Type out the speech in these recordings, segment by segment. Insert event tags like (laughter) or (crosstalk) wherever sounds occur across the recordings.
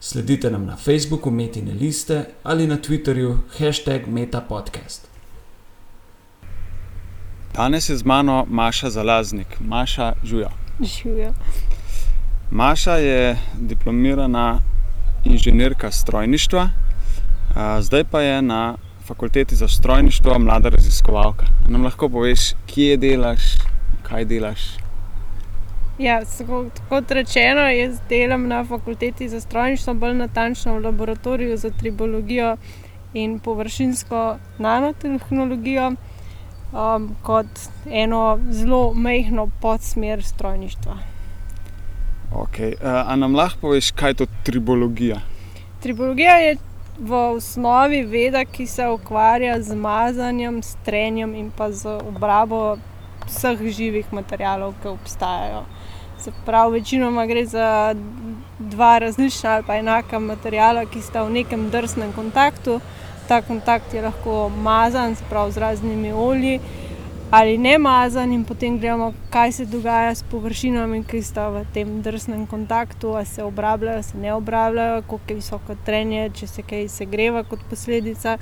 Sledite nam na Facebooku, Metine liste ali na Twitterju, hashtag MetaPodcast. Danes je z mano Maša Zalaznik, Maša Žuja. Živijo. Maša je diplomirana inženirka strojništva, zdaj pa je na fakulteti za strojništvo mlada raziskovalka. Nam lahko poveš, kje delaš, kaj delaš? Ja, kot rečeno, jaz delam na fakulteti za strojništvo, bolj natančno v laboratoriju za tribologijo in površinsko nanotehnologijo, um, kot eno zelo mehko podsmer strojništva. Okay. A nam lahko poveš, kaj je to tribologija? Tribologija je v osnovi veda, ki se ukvarja z mazanjem, strenjem in pa z obrabo vseh živih materijalov, ki obstajajo. Se pravi, večinoma gre za dva različna ali pa enaka materijala, ki sta v nekem drsnem kontaktu. Ta kontakt je lahko mazan, sprav z raznimi olji ali ne mazan, in potem gledamo, kaj se dogaja s površinami, ki sta v tem drsnem kontaktu, ali se obrabljajo, se ne obrabljajo, koliko je visoko trenje, če se kaj segreva kot posledica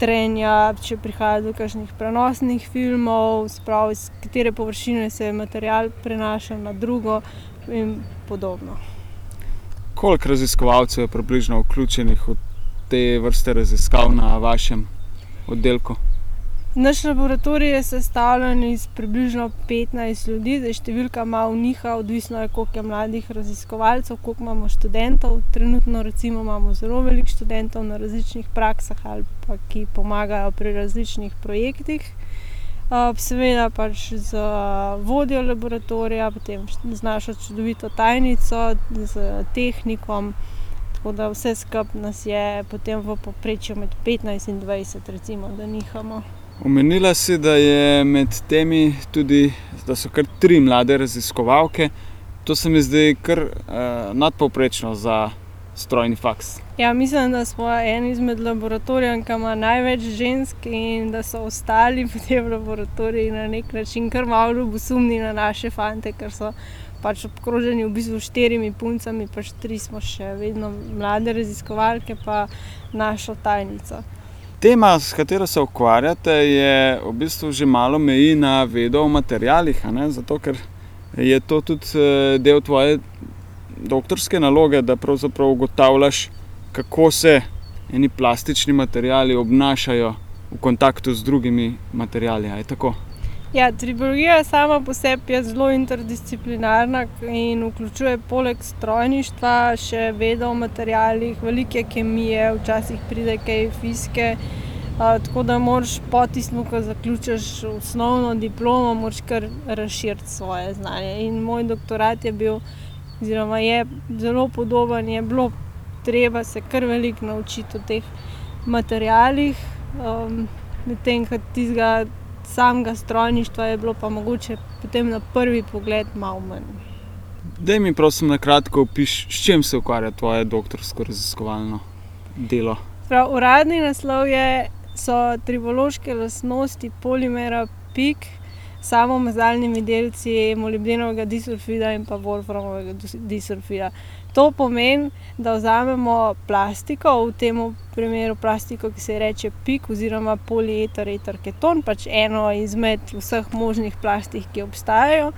trenja, če prihaja do kakšnih prenosnih filmov, sprav iz katere površine se material prenaša na drugo in podobno. Koliko raziskovalcev je približno vključenih v te vrste raziskav na vašem oddelku? Naš laboratorij je sestavljen iz približno 15 ljudi, zdaj številka malo niha, odvisno je, koliko je mladih raziskovalcev, koliko imamo študentov. Trenutno recimo imamo zelo veliko študentov na različnih praksah ali pa ki pomagajo pri različnih projektih. Seveda pač z vodjo laboratorija, potem z našo čudovito tajnico, z tehnikom. Tako da vse skupaj nas je potem v povprečju med 15 in 20, recimo, da nihamo. Omenila si, da je med temi tudi, da so kar tri mlade raziskovalke. To se mi zdi kar uh, nadpovprečno za strojni faks. Ja, mislim, da smo en izmed laboratorijev, ki ima največ žensk, in da so ostali v tem laboratoriju na nek način kar malo ljubosumni na naše fante, ker so pač obkroženi v bistvu štirimi puncami, pač tri smo še vedno mlade raziskovalke, pa našo tajnico. Tema, s katero se ukvarjate, je v bistvu že malo meji na vedo o materijalih, zato ker je to tudi eh, del tvoje doktorske naloge, da pravzaprav ugotavljaš, kako se eni plastični materiali obnašajo v kontaktu z drugimi materiali. Ja, tribologija sama po sebi je zelo interdisciplinarna in vključuje poleg strojništva še vedo o materialih, velike kemije, včasih pride kaj fizike. Uh, tako da moraš po tistem, ko zaključiš osnovno diplomo, moraš kar razširiti svoje znanje. In moj doktorat je bil, oziroma je zelo podoben, je bilo treba se kar veliko naučiti o teh materialih, um, medtem ko tistega samega strojništva je bilo pa mogoče potem na prvi pogled malo manj. Da mi prosim na kratko opiši, s čim se ukvarja tvoje doktorsko raziskovalno delo. Prav, uradni naslov je, so tribološke lastnosti polimera PIK s samomazalnimi delci molibdenovega disulfida in pa wolframovega disulfida. To pomeni, da vzamemo plastiko, v tem primeru plastiko, ki se imenuje pik oziroma polieter, eter keton, pač eno izmed vseh možnih plastik, ki obstajajo,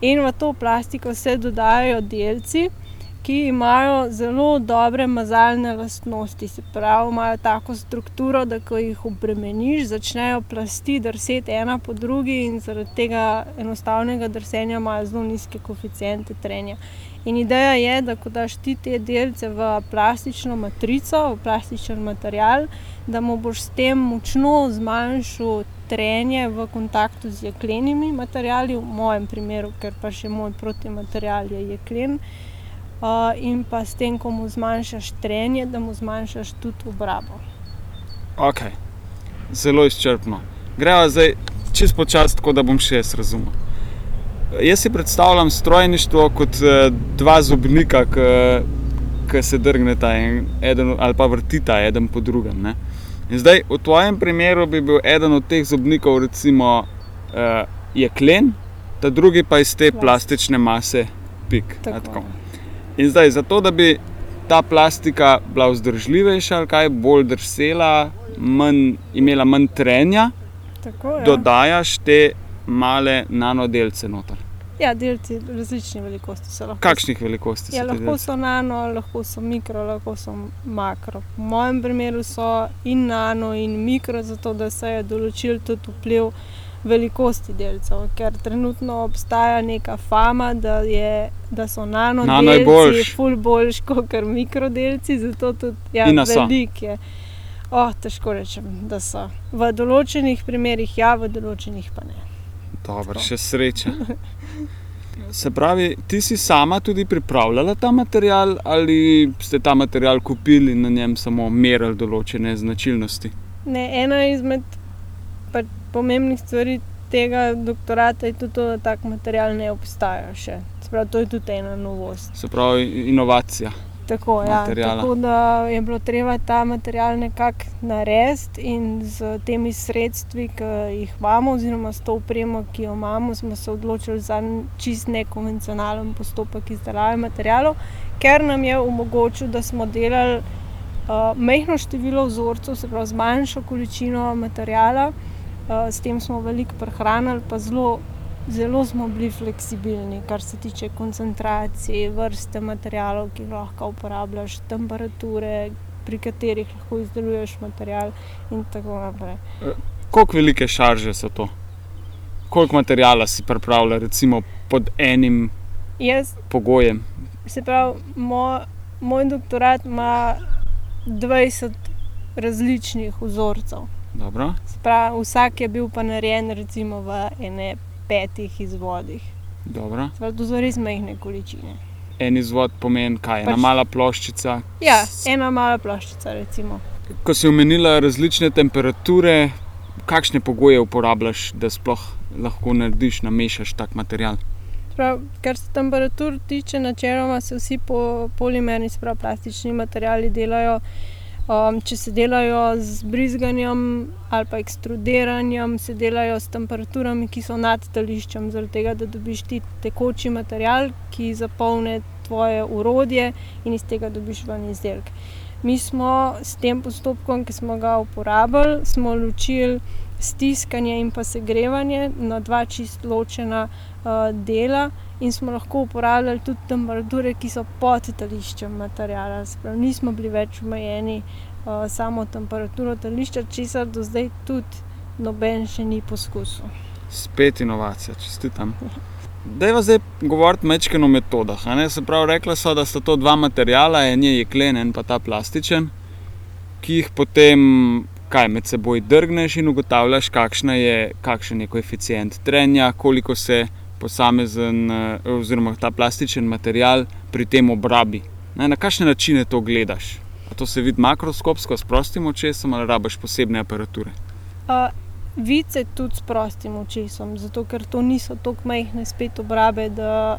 in v to plastiko se dodajajo delci, ki imajo zelo dobre mazalne lastnosti. Se pravi, imajo tako strukturo, da ko jih obremeniš, začnejo plasti drseti ena po drugi, in zaradi tega enostavnega drsenja imajo zelo nizke koeficiente trenja. In ideja je, da ko daš ti te delce v plastično matrico, v plastičen material, da mu boš s tem močno zmanjšal trenje v kontaktu z jeklenimi materiali, v mojem primeru, ker pa še moj protimaterial je jeklen. Uh, in pa s tem, ko mu zmanjšaš trenje, da mu zmanjšaš tudi obrabo. Okay. zelo izčrpno. Gremo zdaj čist počasi, tako da bom še jaz razumel. Jaz si predstavljam strojništvo kot eh, dva zobnika, ki se drgneta en, eden, ali pa vrtita eden po drugem. Ne? In zdaj, v tvojem primeru bi bil eden od teh zobnikov, recimo, uh, jeklen, ta drugi pa iz te plastične mase, pik. Tako. In zdaj, zato da bi ta plastika bila vzdržljivejša, ali kaj bolj drsela, manj, imela manj trenja, Tako, ja. dodajaš te male nanodelce noter. ja, delci različne velikosti so lahko. Kakšnih velikosti so Ja, lahko delci? so nano, lahko so mikro, lahko so makro. V mojem primeru so in nano, in mikro, zato da se je določil tudi vpliv velikosti delcev. Ker trenutno obstaja neka fama, da, je, da so nano, Nano je delci boljš. ful boljši kot mikrodelci, zato tudi ja, velik je. Oh, težko rečem, da so. V določenih primerih ja, v določenih pa ne. Dobro, še sreča. Se pravi, ti si sama tudi pripravljala ta material, ali ste ta material kupili in na njem samo merili določene značilnosti? Ne, ena izmed pomembnih stvari tega doktorata je tudi to, da tak material ne obstaja še. Sprav, to je tudi ena novost. Se pravi, inovacija. Tako, ja, Materiala. tako da je bilo treba ta material nekako narediti in z temi sredstvi, ki jih imamo, oziroma s to opremo, ki jo imamo, smo se odločili za čist nekonvencionalen postopek izdelave materialov, ker nam je omogočil, da smo delali uh, majhno število vzorcev, se pravi z manjšo količino materijala. Uh, s tem smo veliko prehranili, pa zelo, zelo smo bili fleksibilni, kar se tiče koncentracije, vrste materijalov, ki jih lahko uporabljaš, temperature, pri katerih lahko izdeluješ material, in tako naprej. Koliko velike šarže so to? Koliko materijala si pripravlja, recimo pod enim Jaz, pogojem? se pravi, moj, moj doktorat ima 20 različnih vzorcev. Dobro. Se Pravi, vsak je bil pa narejen recimo v ene petih izvodih. Dobro. Se pravi, To so res majhne količine. En izvod pomeni kaj, ena Pač- mala ploščica. Ja, ena mala ploščica, recimo. Ko si omenila različne temperature, kakšne pogoje uporabljaš, da sploh lahko narediš, namešaš tak material? Prav, kar se temperatur tiče, načeloma se vsi po, polimerni, sprav plastični materiali delajo. Um, če se delajo z brizganjem ali pa ekstrudiranjem, se delajo s temperaturami, ki so nad tališčem, zaradi tega, da dobiš ti tekoči material, ki zapolne tvoje urodje in iz tega dobiš ven izdelek. Mi smo s tem postopkom, ki smo ga uporabljali, smo ločili stiskanje in pa segrevanje na dva čist ločena uh, dela in smo lahko uporabljali tudi temperature, ki so pod tališčem materijala. Sprav, nismo bili več omejeni uh, samo temperaturo tališča, česar do zdaj tudi noben še ni poskusil. Spet inovacija, čestitam. Dajva zdaj govoriti mečken o metodah. Se pravi, rekla so, da sta to dva materijala, en je jeklen, en pa ta plastičen, ki jih potem kaj, med seboj drgneš in ugotavljaš, je, kakšen je koeficient trenja, koliko se posamezen, eh, oziroma ta plastičen material pri tem obrabi. Ne, na kakšne načine to gledaš? A to se vidi makroskopsko s prostim očesom ali rabaš posebne aparature? Uh, Vice tudi s prostim očesom, zato ker to niso tako majhne spet obrabe, da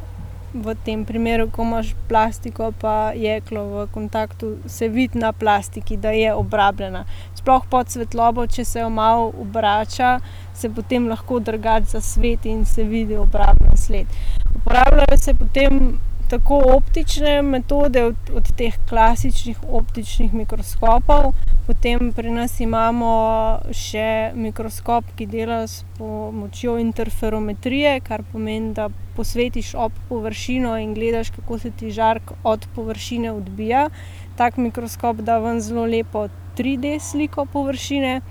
v tem primeru, ko imaš plastiko pa jeklo v kontaktu, se vidi na plastiki, da je obrabljena. Sploh pod svetlobo, če se jo malo obrača, se potem lahko drugače zasveti in se vidi obrabna sled. Uporabljajo se potem tako optične metode od, od teh klasičnih optičnih mikroskopov, potem pri nas imamo še mikroskop, ki dela s pomočjo interferometrije, kar pomeni, da posvetiš ob površino in gledaš, kako se ti žark od površine odbija. Tak mikroskop da ven zelo lepo 3D sliko površine.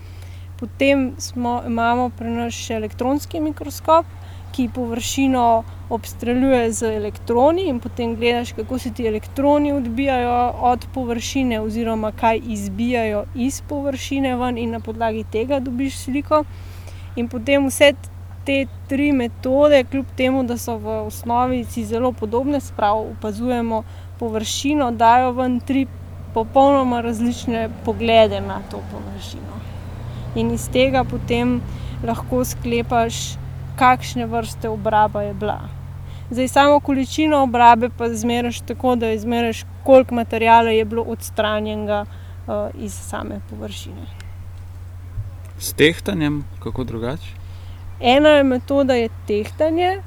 Potem smo, imamo pri nas še elektronski mikroskop, ki površino obstreljuje z elektroni in potem gledaš, kako se ti elektroni odbijajo od površine, oziroma kaj izbijajo iz površine ven, in na podlagi tega dobiš sliko. In potem vse te tri metode, kljub temu, da so v osnovi zelo podobne, spravo opazujemo površino, dajo ven tri popolnoma različne poglede na to površino. In iz tega potem lahko sklepaš, kakšne vrste obraba je bila. Zdaj, samo količino obrabe pa zmeriš tako, da izmeriš, koliko materijala je bilo odstranjenega uh, iz same površine. S tehtanjem, kako drugače? Ena metoda je tehtanje.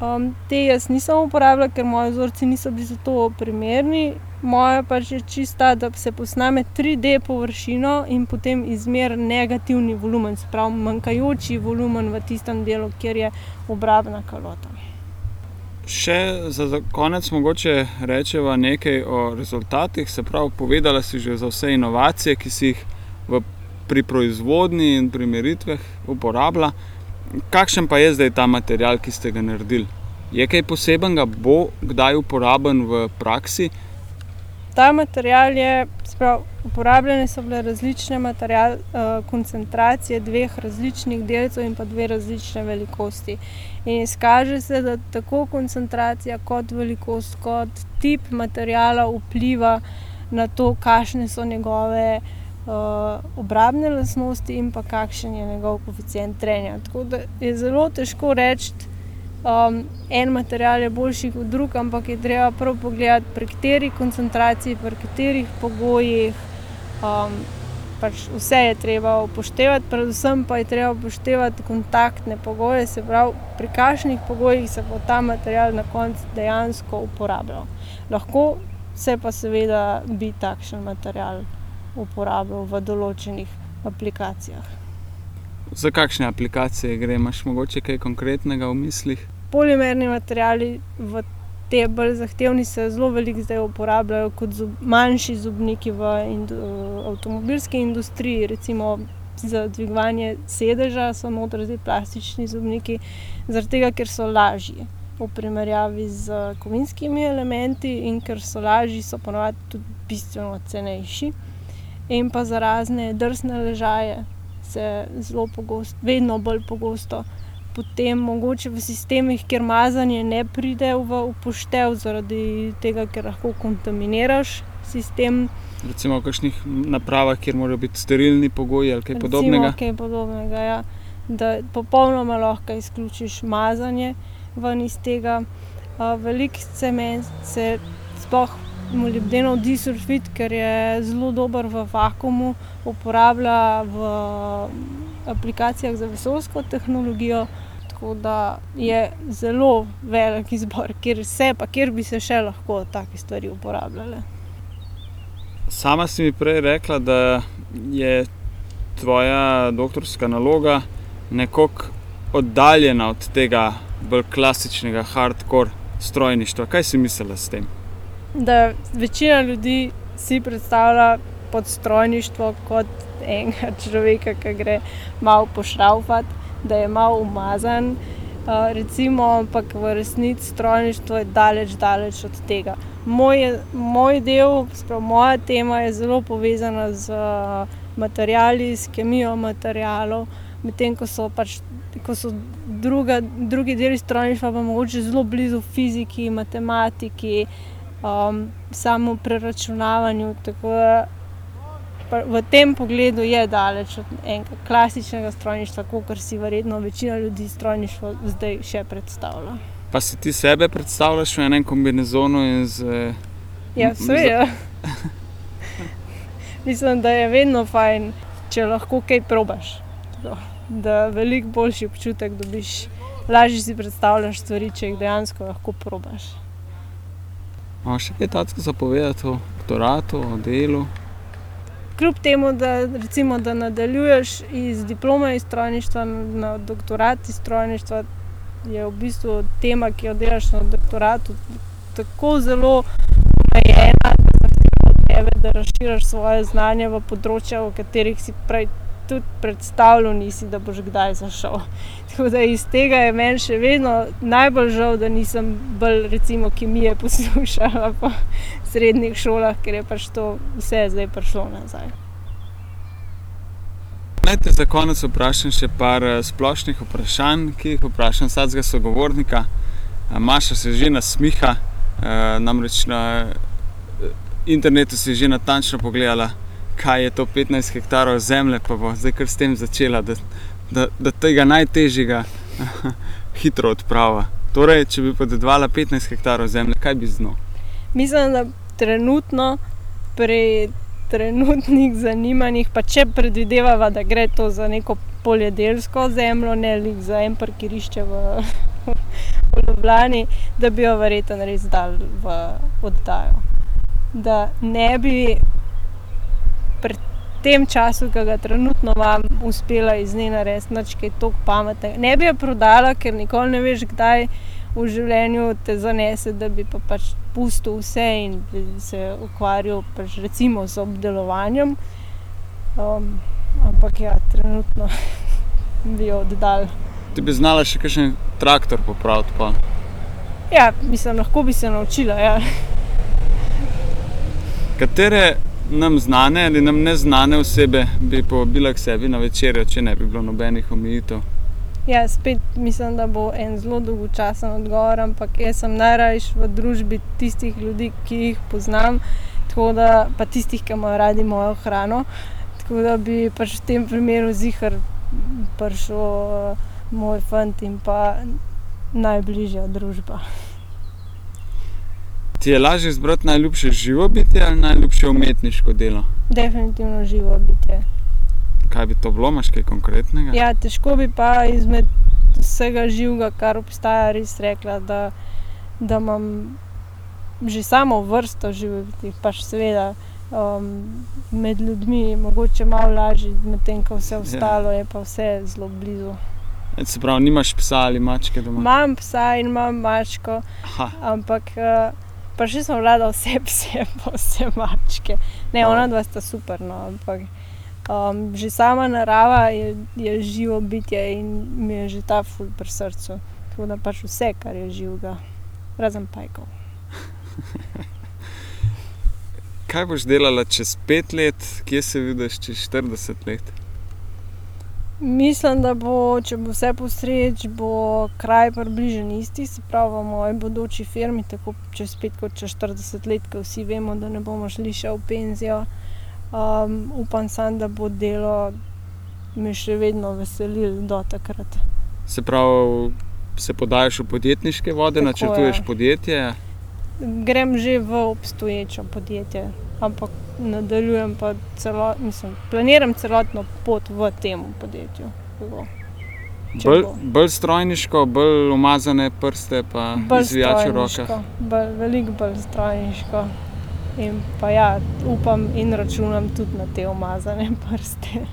Um, te jaz nisem uporabljala, ker moji vzorci niso bili za to primerni. Moja pač je čista, da se posname 3D površino in potem izmeri negativni volumen, sprav manjkajoči volumen v tistem delu, kjer je obrabna kalota. Še za konec mogoče rečeva nekaj o rezultatih. Se pravi, povedala si že za vse inovacije, ki si jih v, pri proizvodnji in pri meritvah uporabljala. Kakšen pa je zdaj ta material, ki ste ga naredili? Je kaj posebenega, bo kdaj uporaben v praksi? Ta material je, sprav, uporabljene so bile različne material, uh, koncentracije dveh različnih delcev in pa dve različne velikosti. In izkaže se, da tako koncentracija kot velikost, kot tip materijala vpliva na to, kakšne so njegove uh, obrambne lastnosti in pa kakšen je njegov koeficient trenja. Tako da je zelo težko reči, um, en material je boljši kot drug, ampak je treba prav pogledati, pri kateri koncentraciji, pri katerih pogojih. Um, pač vse je treba upoštevati, predvsem pa je treba upoštevati kontaktne pogoje, se pravi, pri kakšnih pogojih se bo ta material na koncu dejansko uporabljal. Lahko se pa seveda bi takšen material uporabljal v določenih aplikacijah. Za kakšne aplikacije gre, imaš mogoče kaj konkretnega v mislih? Polimerni materiali v te bolj zahtevni se zelo veliko zdaj uporabljajo kot zub, manjši zubniki v indu, avtomobilski industriji, recimo za dvigovanje sedeža so noter zdaj plastični zubniki, zaradi tega, ker so lažji v primerjavi z kovinskimi elementi in ker so lažji, so ponovadi tudi bistveno cenejši. In pa za razne drsne ležaje, se zelo pogosto, vedno bolj pogosto. Potem mogoče v sistemih, kjer mazanje ne pride v upoštev, zaradi tega, ker lahko kontaminiraš sistem. Recimo v kakšnih napravah, kjer morajo biti sterilni pogoji ali kaj Recimo, podobnega. Kaj podobnega ja. Da popolnoma lahko izključiš mazanje ven iz tega. Veliko cement se sploh molibdenov disulfid, ker je zelo dober v vakumu, uporablja v aplikacijah za vesoljsko tehnologijo. Tako da je zelo velik izbor, kjer se pa kjer bi se še lahko take stvari uporabljale. Sama si mi prej rekla, da je tvoja doktorska naloga nekako oddaljena od tega bolj klasičnega hardcore strojništva. Kaj si mislila s tem? Da večina ljudi si predstavlja pod strojništvo kot enega (laughs) človeka, ki gre malo pošraufati, da je malo umazan. Uh, recimo, ampak v resnici strojništvo je daleč, daleč od tega. Moj, moj del, sprav, moja tema je zelo povezana z uh, materiali, s kemijo materialov, medtem ko so pač. Ko so druga, drugi deli strojništva, pa mogoče zelo blizu fiziki, matematiki, um, samo preračunavanju. Tako da v tem pogledu je daleč od enega klasičnega strojništva, kot si verjetno večina ljudi strojništvo zdaj še predstavlja. Pa si ti sebe predstavljaš v enem kombinezonu in z. Ja, seveda. (laughs) Mislim, da je vedno fajn, če lahko kaj probaš. Da veliko boljši občutek dobiš, lažje si predstavljaš stvari, če jih dejansko lahko probaš. Imate še kaj takega za povedati o doktoratu, o delu? Kljub temu, da, recimo, da nadaljuješ iz diplome iz strojništva na doktorat iz strojništva, je v bistvu tema, ki jo delaš na doktoratu, tako zelo omejena, da zahteva od tebe, da razširiš svoje znanje v področja, v katerih si prej tudi predstavljal, nisi, da boš kdaj zašel. (laughs) Tako da iz tega je meni še vedno najbolj žal, da nisem bolj recimo kemije poslušala (laughs) po srednjih šolah, ker je pač to vse zdaj prišlo nazaj. Naj te za konec vprašam še par splošnih vprašanj, ki jih vprašam vsakega sogovornika. Maša se že nasmiha, namreč na internetu si že natančno pogledala, kaj je to 15 hektarov zemlje, pa bo zdaj kar s tem začela, da, da, da tega najtežjega (laughs) hitro odprava. Torej, če bi podedovala 15 hektarov zemlje, kaj bi z njo? Mislim, da trenutno pri trenutnih zanimanjih, pa če predvidevava, da gre to za neko poljedelsko zemljo, ne le za en parkirišče v, (laughs) v Ljubljani, da bi jo verjetno res dal v oddajo. Da ne bi tem času, ki ga trenutno imam, uspela iz nje narediti nekaj tako pametnega. Ne bi jo prodala, ker nikoli ne veš, kdaj v življenju te zanese, da bi pa pač pustil vse in se ukvarjal pač recimo z obdelovanjem. Um, ampak ja, trenutno (laughs) bi jo oddal. Ti bi znala še kakšen traktor popraviti? Pa. Ja, mislim, lahko bi se naučila. Ja. Katere nam znane ali nam neznane osebe bi povabila k sebi na večerjo, če ne bi bilo nobenih omejitev? Ja, spet mislim, da bo en zelo dolgočasen odgovor, ampak jaz sem najrajši v družbi tistih ljudi, ki jih poznam, da, pa tistih, ki imajo radi mojo hrano. Tako da bi pač v tem primeru zihar prišel uh, moj fant in pa najbližja družba. Ti je lažje izbrati najljubše živo bitje ali najljubše umetniško delo? Definitivno živo bitje. Kaj bi to bilo, imaš kaj konkretnega? Ja, težko bi pa izmed vsega živega, kar obstaja, res rekla, da, da imam že samo vrsto živih pač seveda. Um, med ljudmi mogoče malo lažje, medtem ko vse ostalo je pa vse zelo blizu. Se pravi, nimaš psa ali mačke doma? Imam psa in imam mačko, Aha. ampak uh, še sem vlada vse pse, (laughs) pa vse mačke. Ne, ona dva sta super, no, ampak um, že sama narava je, je živo bitje in mi je že ta ful pri srcu. Tako da pač vse, kar je živega, razen pajkov. (laughs) Kaj boš delala čez pet let, kje se vidiš čez 40 let? Mislim, da bo, če bo vse postreč, bo kraj približen isti, se pravi v moji bodoči firmi, tako čez 5 kot čez 40 let, ko vsi vemo, da ne bomo šli še v penzijo. Um, upam sam, da bo delo me še vedno veselilo do takrat. Se pravi, se podajaš v podjetniške vode, tako načrtuješ je. podjetje? Grem že v obstoječo podjetje, ampak nadaljujem pa celo, mislim, planiram celotno pot v tem podjetju. Bolj, bolj strojniško, bolj umazane prste, pa izvijače roke. Bolj, veliko bolj strojniško. In pa ja, upam in računam tudi na te umazane (laughs) prste.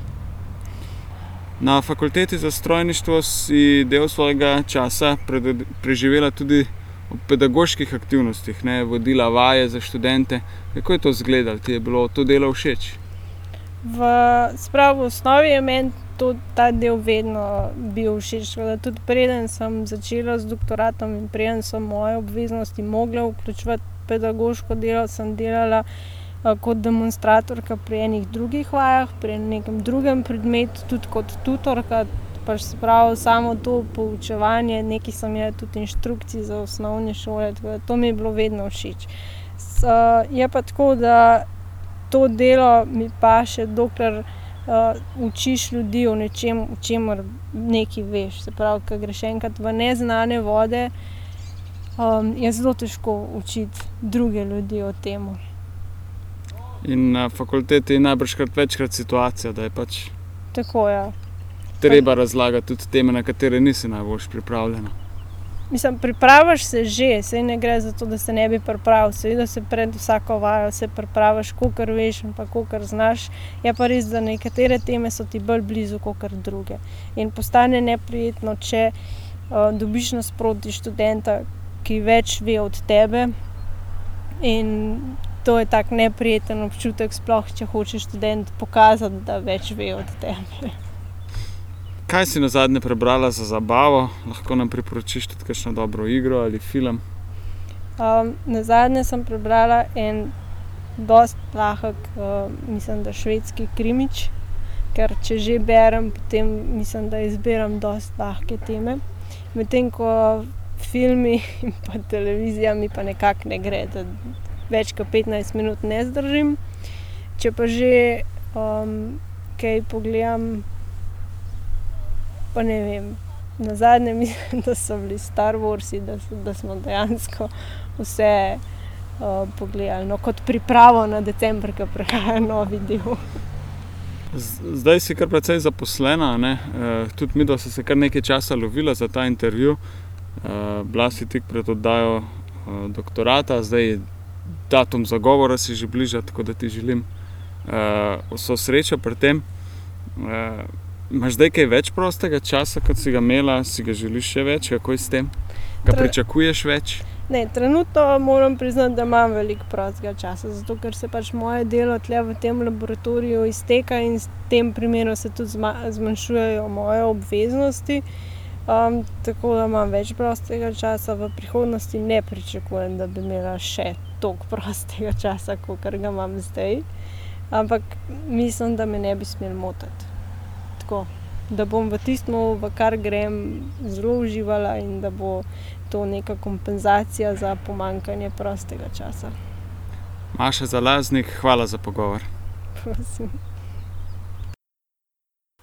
Na fakulteti za strojništvo si del svojega časa preživela tudi v pedagoških aktivnostih, ne, vodila vaje za študente. Kako je to izgledalo, ti je bilo to delo všeč? V, sprav, v osnovi je meni ta del vedno bil všeč. Tudi preden sem začela z doktoratom in preden sem moje obveznosti mogla vključevati pedagoško delo, sem delala a, kot demonstratorka pri enih drugih vajah, pri nekem drugem predmetu, tudi kot tutorka pač spravo samo to poučevanje, nekaj sem imel tudi inštrukcij za osnovne šole, to mi je bilo vedno všeč. S, je pa tako, da to delo mi pa še dokler uh, učiš ljudi o nečem, o čemer nekaj veš. Se pravi, ko greš enkrat v neznane vode, um, je zelo težko učiti druge ljudi o tem. In na fakulteti je najbrž večkrat situacija, da je pač. Tako je. Ja treba razlagati tudi teme, na katere nisi najbolj pripravljena. Mislim, pripraviš se že, se ne gre za to, da se ne bi pripravil. Seveda se pred vsako vajo se pripraviš, kot veš in kot znaš. Je pa res, da nekatere teme so ti bolj blizu kot druge. In postane neprijetno, če uh, dobiš nasproti študenta, ki več ve od tebe. In to je tak neprijeten občutek, sploh če hočeš študent pokazati, da več ve od tebe. Kaj si na zadnje prebrala za zabavo, lahko nam priporočiš tudi kakšno dobro igro ali film? Um, na zadnje sem prebrala en dost lahek, uh, mislim, da švedski krimič, ker če že berem, potem mislim, da izbiram dost lahke teme. Medtem ko filmi (laughs) in pa televizija mi pa nekako ne gre, da več kot 15 minut ne zdržim. Če pa že um, kaj pogledam, pa ne vem. Na zadnje (laughs) mislim, da so bili Star Warsi, da, da smo dejansko vse uh, pogledali no, kot pripravo na decembr, ki prihaja novi del. Zdaj si kar precej zaposlena, e, tudi mi, da si se kar nekaj časa lovila za ta intervju. E, bila si tik pred oddajo e, doktorata, zdaj datum zagovora si že bliža, tako da ti želim e, vso srečo pri tem. E, Imáš zdaj kaj več prostega časa, kot si ga imela, si ga želiš še več, kako je s tem? Ga pričakuješ več? Ne, trenutno moram priznati, da imam veliko prostega časa, zato ker se pač moje delo tle v tem laboratoriju izteka in v tem primeru se tudi zmanjšujejo moje obveznosti. Um, tako da imam več prostega časa, v prihodnosti ne pričakujem, da bi imela še toliko prostega časa, kot ga imam zdaj. Ampak mislim, da me ne bi smel motiti tako, da bom v tistem, v kar grem, zelo uživala in da bo to neka kompenzacija za pomankanje prostega časa. Maša za laznik, hvala za pogovor. Prosim.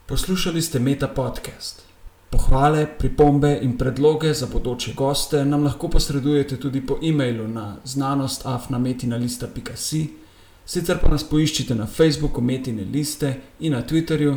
Poslušali ste Meta podcast. Pohvale, pripombe in predloge za bodoče goste nam lahko posredujete tudi po e-mailu na znanostafnametina.com. Sicer pa nas poiščite na Facebooku Metine liste in na Twitterju